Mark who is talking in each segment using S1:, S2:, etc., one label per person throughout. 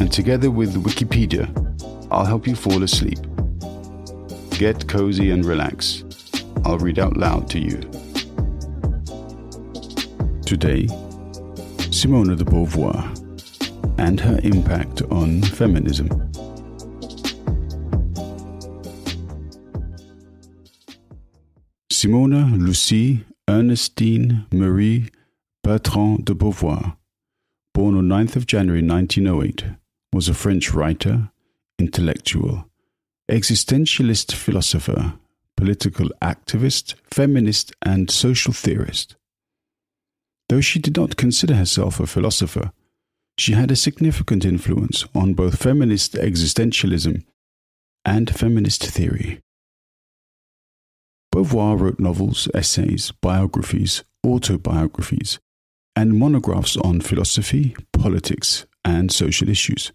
S1: and together with Wikipedia, I'll help you fall asleep. Get cozy and relax. I'll read out loud to you. Today, Simone de Beauvoir and her impact on feminism. Simone Lucie Ernestine Marie Bertrand de Beauvoir, born on 9th of January 1908, was a French writer, intellectual, existentialist philosopher, political activist, feminist, and social theorist. Though she did not consider herself a philosopher, she had a significant influence on both feminist existentialism and feminist theory. Beauvoir wrote novels, essays, biographies, autobiographies, and monographs on philosophy, politics, and social issues.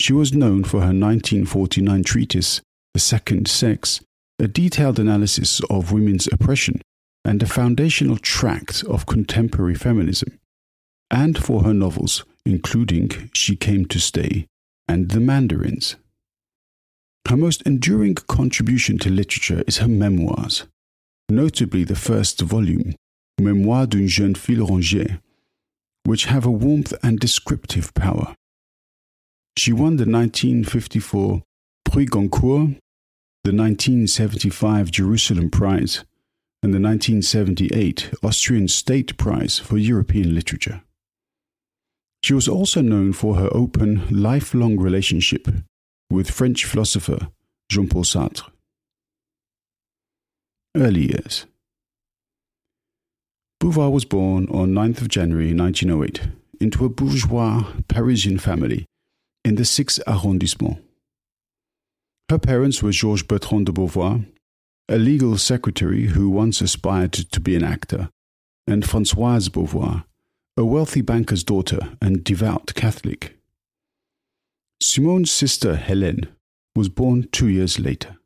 S1: She was known for her 1949 treatise, The Second Sex, a detailed analysis of women's oppression and a foundational tract of contemporary feminism, and for her novels, including She Came to Stay and The Mandarins. Her most enduring contribution to literature is her memoirs, notably the first volume, Mémoires d'une jeune fille rangée, which have a warmth and descriptive power. She won the 1954 Prix Goncourt, the 1975 Jerusalem Prize, and the 1978 Austrian State Prize for European Literature. She was also known for her open, lifelong relationship with French philosopher Jean Paul Sartre. Early years Beauvoir was born on 9th of January 1908 into a bourgeois Parisian family in the 6th arrondissement. Her parents were Georges Bertrand de Beauvoir, a legal secretary who once aspired to be an actor, and Françoise Beauvoir, a wealthy banker's daughter and devout Catholic. Simone's sister Helene was born two years later.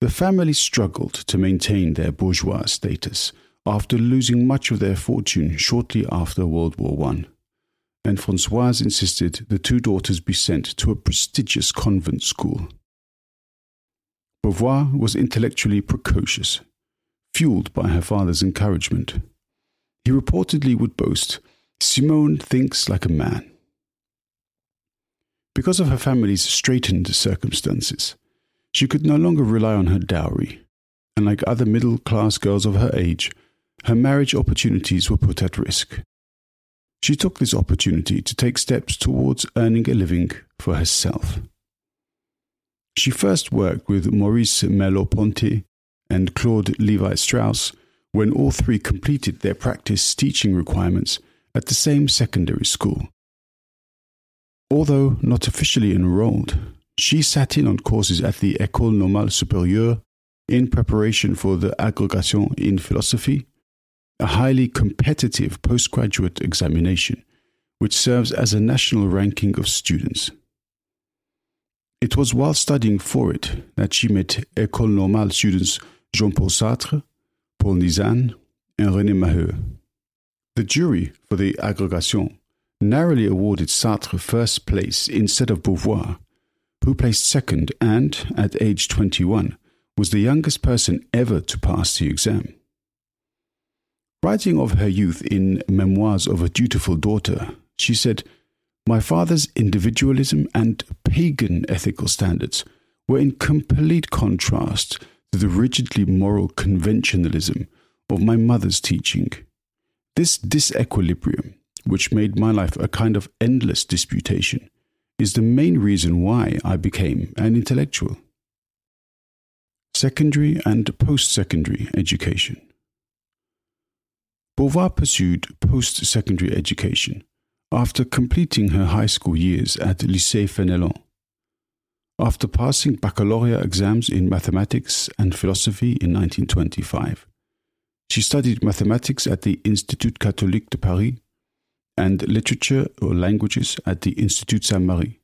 S1: The family struggled to maintain their bourgeois status after losing much of their fortune shortly after World War I, and Francoise insisted the two daughters be sent to a prestigious convent school. Beauvoir was intellectually precocious, fueled by her father's encouragement. He reportedly would boast, Simone thinks like a man. Because of her family's straitened circumstances, she could no longer rely on her dowry, and like other middle class girls of her age, her marriage opportunities were put at risk. She took this opportunity to take steps towards earning a living for herself. She first worked with Maurice Merleau-Ponty and Claude Levi Strauss when all three completed their practice teaching requirements at the same secondary school. Although not officially enrolled, she sat in on courses at the École Normale Supérieure in preparation for the Agrégation in Philosophy a highly competitive postgraduate examination which serves as a national ranking of students. It was while studying for it that she met École Normale students Jean Paul Sartre, Paul Nizan, and René Maheu. The jury for the agrégation narrowly awarded Sartre first place instead of Beauvoir, who placed second and, at age 21, was the youngest person ever to pass the exam. Writing of her youth in Memoirs of a Dutiful Daughter, she said, My father's individualism and pagan ethical standards were in complete contrast to the rigidly moral conventionalism of my mother's teaching. This disequilibrium, which made my life a kind of endless disputation, is the main reason why I became an intellectual. Secondary and post secondary education. Beauvoir pursued post secondary education after completing her high school years at Lycée Fénelon. After passing baccalaureate exams in mathematics and philosophy in 1925, she studied mathematics at the Institut Catholique de Paris and literature or languages at the Institut Saint Marie.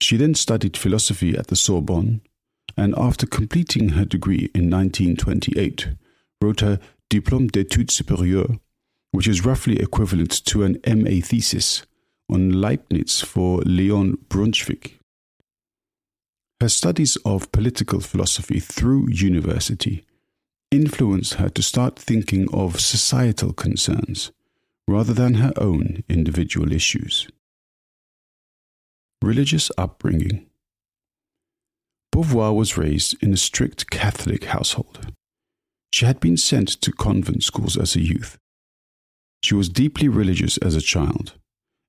S1: She then studied philosophy at the Sorbonne, and after completing her degree in 1928, wrote her Diplôme d'études supérieures, which is roughly equivalent to an MA thesis on Leibniz for Leon Brunschvicg. Her studies of political philosophy through university influenced her to start thinking of societal concerns rather than her own individual issues. Religious upbringing Beauvoir was raised in a strict Catholic household. She had been sent to convent schools as a youth. She was deeply religious as a child,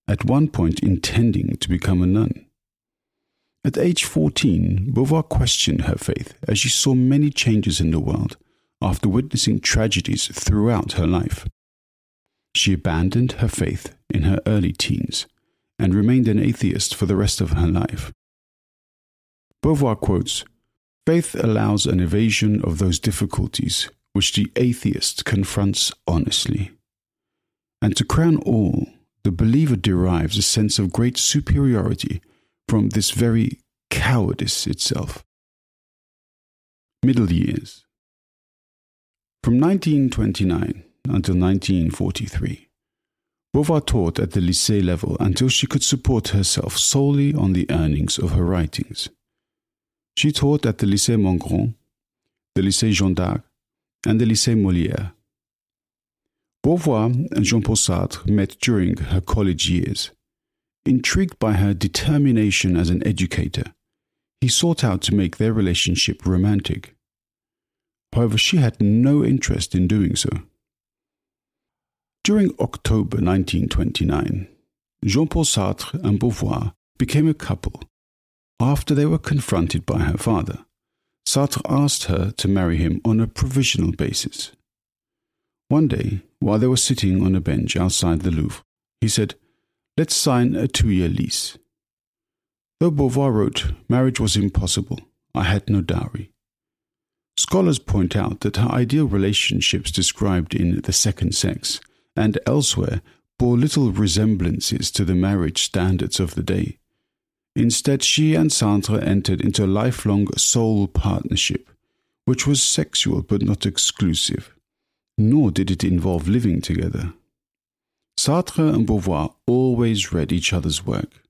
S1: at one point intending to become a nun. At age 14, Beauvoir questioned her faith as she saw many changes in the world after witnessing tragedies throughout her life. She abandoned her faith in her early teens and remained an atheist for the rest of her life. Beauvoir quotes Faith allows an evasion of those difficulties which the atheist confronts honestly. And to crown all, the believer derives a sense of great superiority from this very cowardice itself. Middle years. From 1929 until 1943. Beauvoir taught at the lycée level until she could support herself solely on the earnings of her writings. She taught at the Lycée Montgrand, the Lycée Jeanne d'Arc, and the Lycée Molière. Beauvoir and Jean Paul Sartre met during her college years. Intrigued by her determination as an educator, he sought out to make their relationship romantic. However, she had no interest in doing so. During October 1929, Jean Paul Sartre and Beauvoir became a couple after they were confronted by her father. Sartre asked her to marry him on a provisional basis. One day, while they were sitting on a bench outside the Louvre, he said, Let's sign a two year lease. Though Beauvoir wrote, Marriage was impossible, I had no dowry. Scholars point out that her ideal relationships described in The Second Sex and elsewhere bore little resemblances to the marriage standards of the day. Instead, she and Sartre entered into a lifelong soul partnership, which was sexual but not exclusive, nor did it involve living together. Sartre and Beauvoir always read each other's work.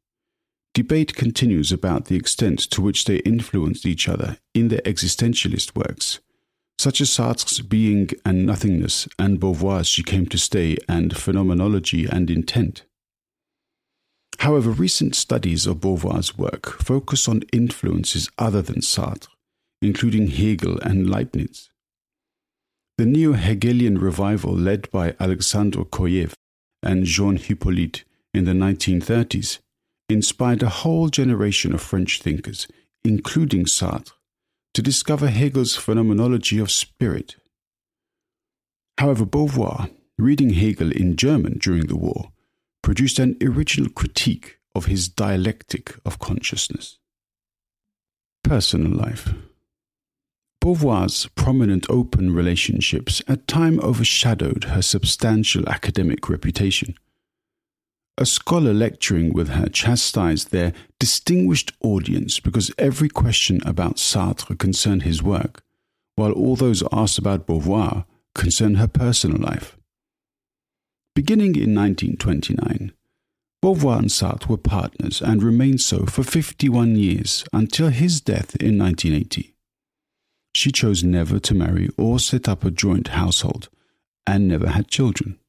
S1: Debate continues about the extent to which they influenced each other in their existentialist works, such as Sartre's being and nothingness and Beauvoir's she came to stay and phenomenology and intent. However, recent studies of Beauvoir's work focus on influences other than Sartre, including Hegel and Leibniz. The neo Hegelian revival led by Alexandre Kojève and Jean Hyppolite in the 1930s inspired a whole generation of French thinkers, including Sartre, to discover Hegel's phenomenology of spirit. However, Beauvoir, reading Hegel in German during the war, produced an original critique of his dialectic of consciousness. Personal life. Beauvoir's prominent open relationships at time overshadowed her substantial academic reputation. A scholar lecturing with her chastised their distinguished audience because every question about Sartre concerned his work, while all those asked about Beauvoir concerned her personal life. Beginning in 1929, Beauvoir and Sartre were partners and remained so for 51 years until his death in 1980. She chose never to marry or set up a joint household and never had children.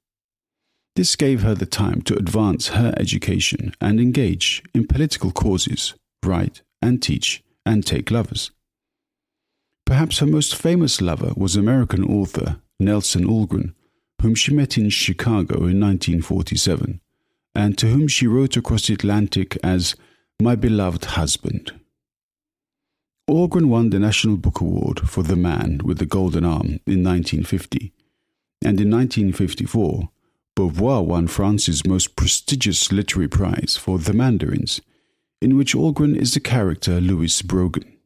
S1: This gave her the time to advance her education and engage in political causes, write and teach, and take lovers. Perhaps her most famous lover was American author Nelson Algren, whom she met in Chicago in 1947, and to whom she wrote across the Atlantic as My Beloved Husband. Algren won the National Book Award for The Man with the Golden Arm in 1950, and in 1954, Beauvoir won France's most prestigious literary prize for The Mandarins, in which Algren is the character Louis Brogan.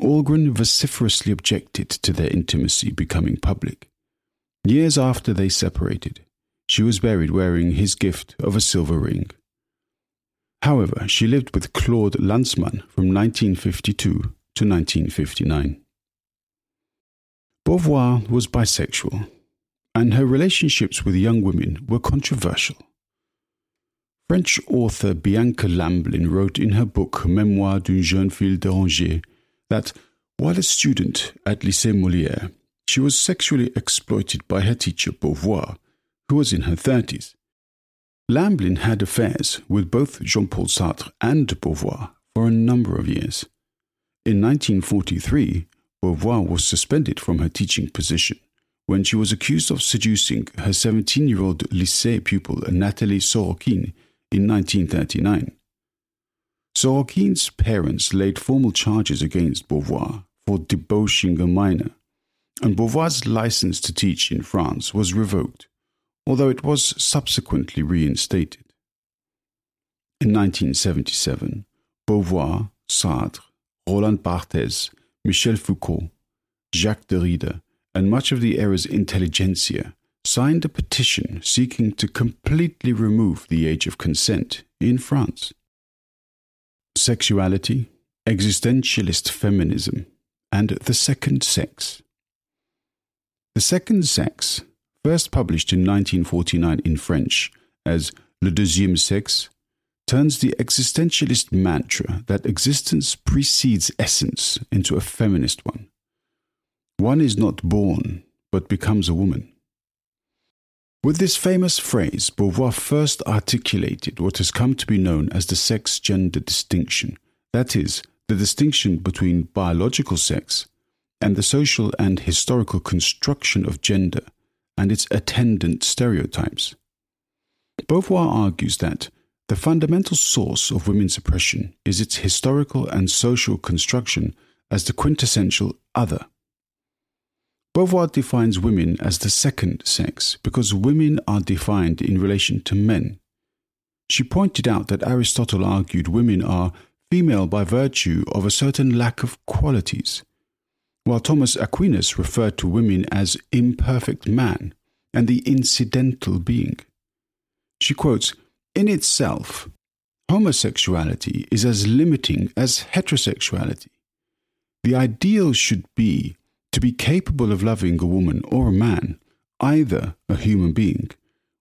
S1: Algren vociferously objected to their intimacy becoming public. Years after they separated, she was buried wearing his gift of a silver ring. However, she lived with Claude Lanzmann from 1952 to 1959. Beauvoir was bisexual, and her relationships with young women were controversial. French author Bianca Lamblin wrote in her book Mémoires d'une jeune fille dérangée that while a student at Lycée Molière, she was sexually exploited by her teacher Beauvoir, who was in her 30s. Lamblin had affairs with both Jean Paul Sartre and Beauvoir for a number of years. In 1943, Beauvoir was suspended from her teaching position when she was accused of seducing her 17 year old lycée pupil Nathalie Sorokin in 1939. Sorokin's parents laid formal charges against Beauvoir for debauching a minor, and Beauvoir's license to teach in France was revoked, although it was subsequently reinstated. In 1977, Beauvoir, Sartre, Roland Barthes, Michel Foucault, Jacques Derrida, and much of the era's intelligentsia signed a petition seeking to completely remove the age of consent in France. Sexuality, existentialist feminism, and The Second Sex. The Second Sex, first published in 1949 in French as Le Deuxième Sexe, turns the existentialist mantra that existence precedes essence into a feminist one. One is not born, but becomes a woman. With this famous phrase, Beauvoir first articulated what has come to be known as the sex gender distinction, that is, the distinction between biological sex and the social and historical construction of gender and its attendant stereotypes. Beauvoir argues that the fundamental source of women's oppression is its historical and social construction as the quintessential other. Beauvoir defines women as the second sex because women are defined in relation to men. She pointed out that Aristotle argued women are female by virtue of a certain lack of qualities, while Thomas Aquinas referred to women as imperfect man and the incidental being. She quotes, In itself, homosexuality is as limiting as heterosexuality. The ideal should be to be capable of loving a woman or a man, either a human being,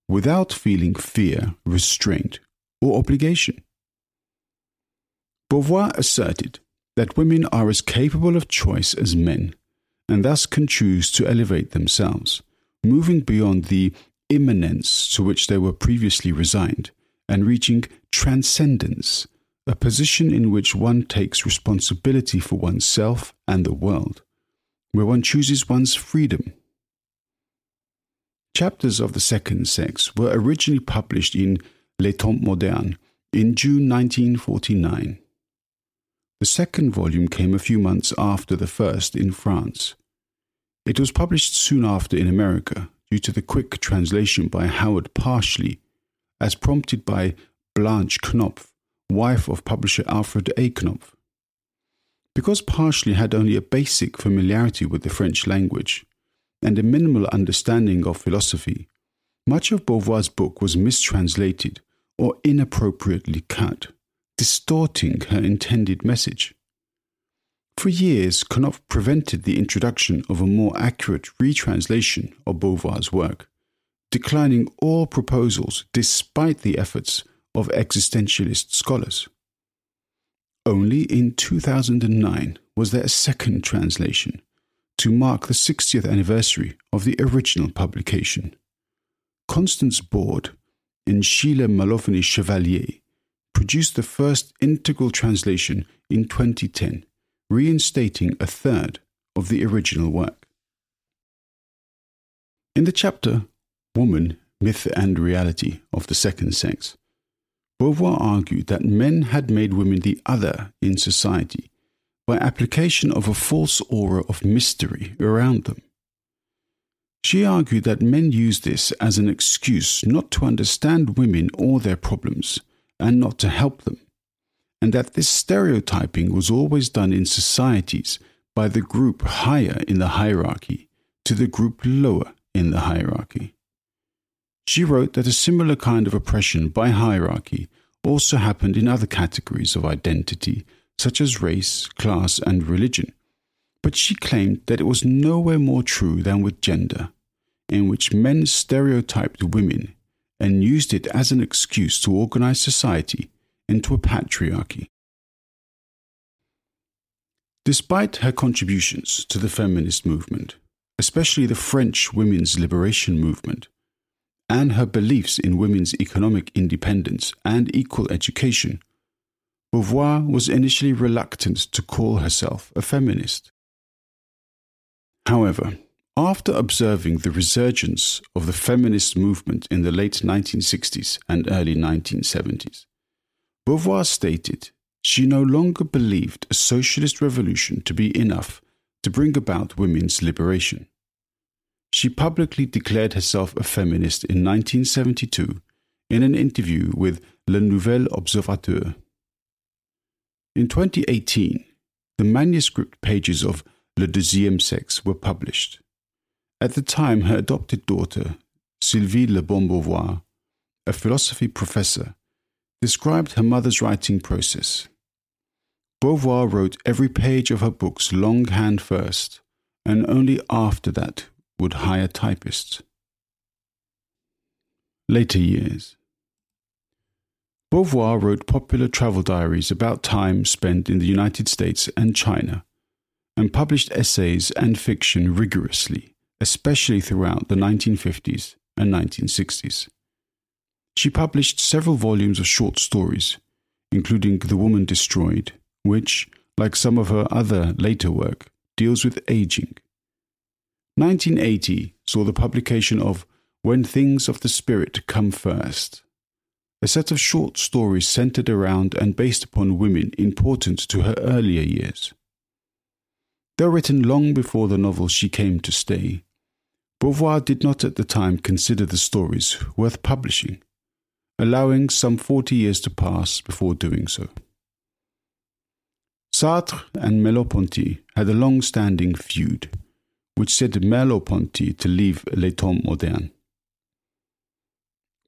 S1: without feeling fear, restraint, or obligation. Beauvoir asserted that women are as capable of choice as men, and thus can choose to elevate themselves, moving beyond the immanence to which they were previously resigned, and reaching transcendence, a position in which one takes responsibility for oneself and the world, where one chooses one's freedom. Chapters of the second sex were originally published in Les Temps Modernes in June 1949. The second volume came a few months after the first in France. It was published soon after in America due to the quick translation by Howard Parshley, as prompted by Blanche Knopf, wife of publisher Alfred A. Knopf. Because Parshley had only a basic familiarity with the French language and a minimal understanding of philosophy, much of Beauvoir's book was mistranslated or inappropriately cut distorting her intended message. For years, Knopf prevented the introduction of a more accurate retranslation of Beauvoir's work, declining all proposals despite the efforts of existentialist scholars. Only in 2009 was there a second translation to mark the 60th anniversary of the original publication. Constance Borde and Sheila Malovany-Chevallier produced the first integral translation in 2010, reinstating a third of the original work. In the chapter Woman, Myth and Reality of the Second Sex, Beauvoir argued that men had made women the other in society by application of a false aura of mystery around them. She argued that men used this as an excuse not to understand women or their problems and not to help them, and that this stereotyping was always done in societies by the group higher in the hierarchy to the group lower in the hierarchy. She wrote that a similar kind of oppression by hierarchy also happened in other categories of identity, such as race, class, and religion. But she claimed that it was nowhere more true than with gender, in which men stereotyped women and used it as an excuse to organize society into a patriarchy. Despite her contributions to the feminist movement, especially the French women's liberation movement, and her beliefs in women's economic independence and equal education, Beauvoir was initially reluctant to call herself a feminist. However, after observing the resurgence of the feminist movement in the late 1960s and early 1970s, Beauvoir stated she no longer believed a socialist revolution to be enough to bring about women's liberation. She publicly declared herself a feminist in 1972 in an interview with Le Nouvel Observateur. In 2018, the manuscript pages of Le Deuxième Sexe were published. At the time, her adopted daughter, Sylvie Le Bon Beauvoir, a philosophy professor, described her mother's writing process. Beauvoir wrote every page of her books longhand first, and only after that would hire typists. Later years Beauvoir wrote popular travel diaries about time spent in the United States and China, and published essays and fiction rigorously, especially throughout the 1950s and 1960s. She published several volumes of short stories, including The Woman Destroyed, which, like some of her other later work, deals with aging. 1980 saw the publication of When Things of the Spirit Come First, a set of short stories centered around and based upon women important to her earlier years. Though written long before the novel She Came to Stay, Beauvoir did not at the time consider the stories worth publishing, allowing some 40 years to pass before doing so. Sartre and Merleau-Ponty had a long standing feud which said Merleau-Ponty to leave Les Temps Modernes.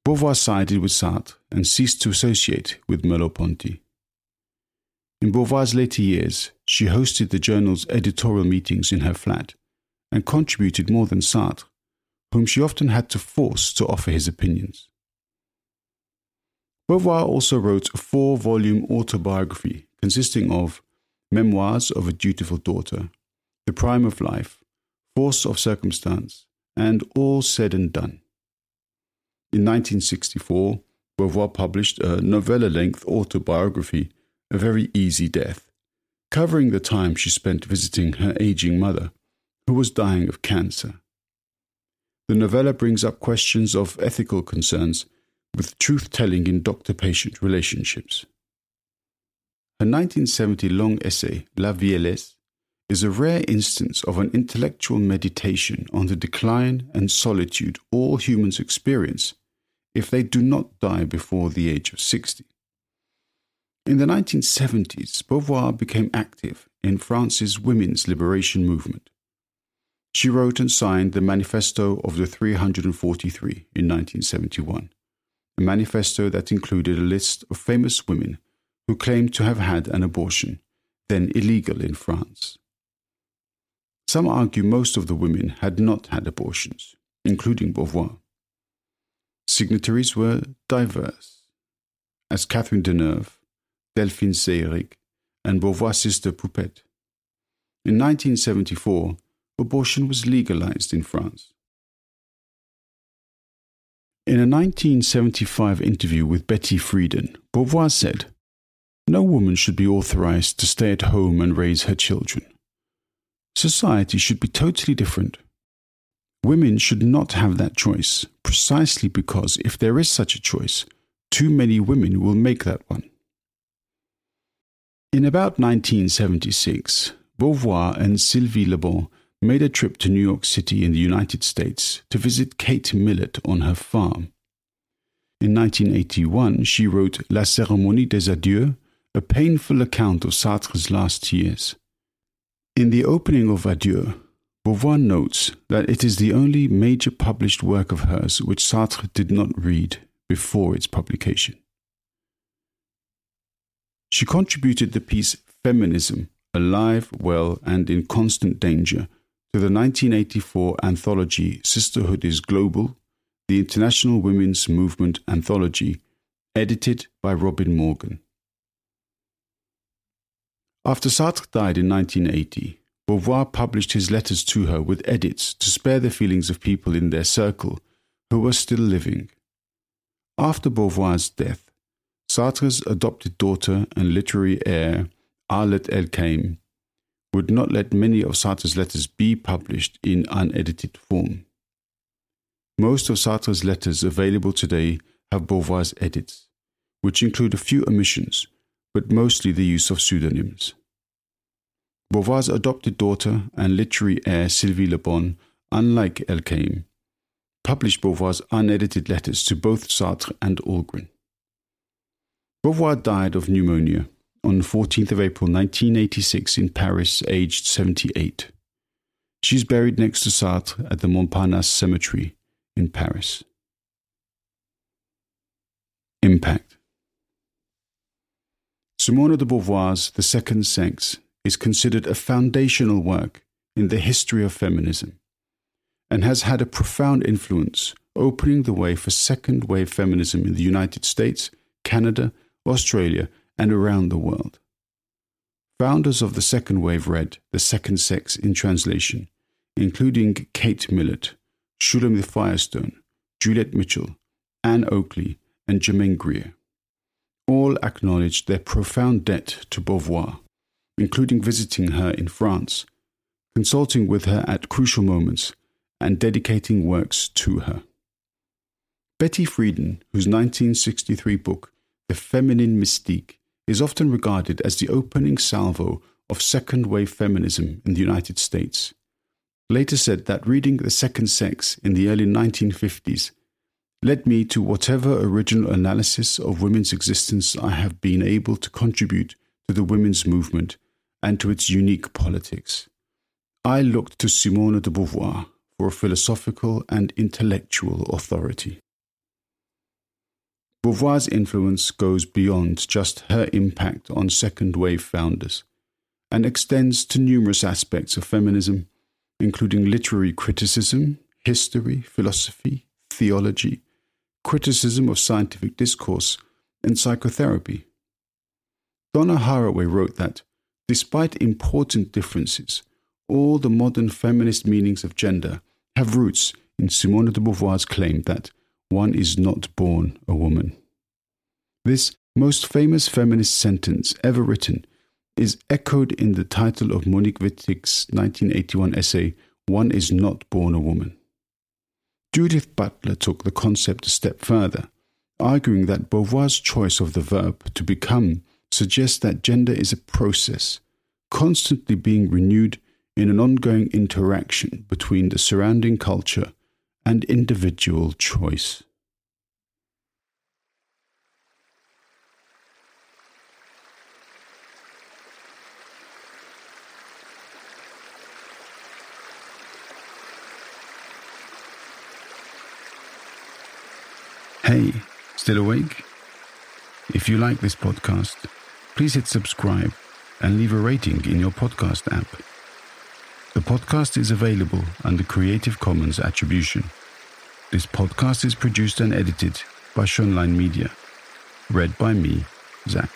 S1: Beauvoir sided with Sartre and ceased to associate with Merleau-Ponty. In Beauvoir's later years, she hosted the journal's editorial meetings in her flat and contributed more than Sartre, whom she often had to force to offer his opinions. Beauvoir also wrote a four volume autobiography consisting of Memoirs of a Dutiful Daughter, The Prime of Life, force of circumstance, and all said and done. In 1964, Beauvoir published a novella length autobiography, A Very Easy Death, covering the time she spent visiting her aging mother, who was dying of cancer. The novella brings up questions of ethical concerns with truth telling in doctor patient relationships. Her 1970 long essay, La Vieillesse, is a rare instance of an intellectual meditation on the decline and solitude all humans experience if they do not die before the age of 60. In the 1970s, Beauvoir became active in France's women's liberation movement. She wrote and signed the Manifesto of the 343 in 1971, a manifesto that included a list of famous women who claimed to have had an abortion, then illegal in France. Some argue most of the women had not had abortions, including Beauvoir. Signatories were diverse, as Catherine Deneuve, Delphine Seyrig, and Beauvoir's sister Poupette. In 1974, abortion was legalized in France. In a 1975 interview with Betty Friedan, Beauvoir said, No woman should be authorized to stay at home and raise her children society should be totally different. Women should not have that choice, precisely because if there is such a choice, too many women will make that one. In about 1976, Beauvoir and Sylvie Le Bon made a trip to New York City in the United States to visit Kate Millett on her farm. In 1981, she wrote La Cérémonie des Adieux, a painful account of Sartre's last years. In the opening of Adieu, Beauvoir notes that it is the only major published work of hers which Sartre did not read before its publication. She contributed the piece Feminism, Alive, Well, and in Constant Danger to the 1984 anthology Sisterhood is Global, the International Women's Movement Anthology, edited by Robin Morgan. After Sartre died in 1980, Beauvoir published his letters to her with edits to spare the feelings of people in their circle who were still living. After Beauvoir's death, Sartre's adopted daughter and literary heir, Arlette Elkaïm, would not let many of Sartre's letters be published in unedited form. Most of Sartre's letters available today have Beauvoir's edits, which include a few omissions, but mostly the use of pseudonyms. Beauvoir's adopted daughter and literary heir Sylvie Le Bon, unlike Elkaïm, published Beauvoir's unedited letters to both Sartre and Algren. Beauvoir died of pneumonia on the 14th of April 1986 in Paris, aged 78. She is buried next to Sartre at the Montparnasse Cemetery in Paris. Impact Simone de Beauvoir's The Second Sex is considered a foundational work in the history of feminism and has had a profound influence, opening the way for second wave feminism in the United States, Canada, Australia, and around the world. Founders of the second wave read The Second Sex in translation, including Kate Millett, Shulamith Firestone, Juliet Mitchell, Ann Oakley, and Germaine Greer. All acknowledged their profound debt to Beauvoir including visiting her in France, consulting with her at crucial moments, and dedicating works to her. Betty Friedan, whose 1963 book, The Feminine Mystique, is often regarded as the opening salvo of second wave feminism in the United States, later said that reading The Second Sex in the early 1950s led me to whatever original analysis of women's existence I have been able to contribute to the women's movement and to its unique politics. I looked to Simone de Beauvoir for a philosophical and intellectual authority. Beauvoir's influence goes beyond just her impact on second wave founders and extends to numerous aspects of feminism, including literary criticism, history, philosophy, theology, criticism of scientific discourse, and psychotherapy. Donna Haraway wrote that Despite important differences, all the modern feminist meanings of gender have roots in Simone de Beauvoir's claim that one is not born a woman. This most famous feminist sentence ever written is echoed in the title of Monique Wittig's 1981 essay, One is Not Born a Woman. Judith Butler took the concept a step further, arguing that Beauvoir's choice of the verb to become suggests that gender is a process, constantly being renewed in an ongoing interaction between the surrounding culture and individual choice. Hey, still awake? If you like this podcast, please hit subscribe and leave a rating in your podcast app. The podcast is available under Creative Commons Attribution. This podcast is produced and edited by Schønlein Media. Read by me, Zach.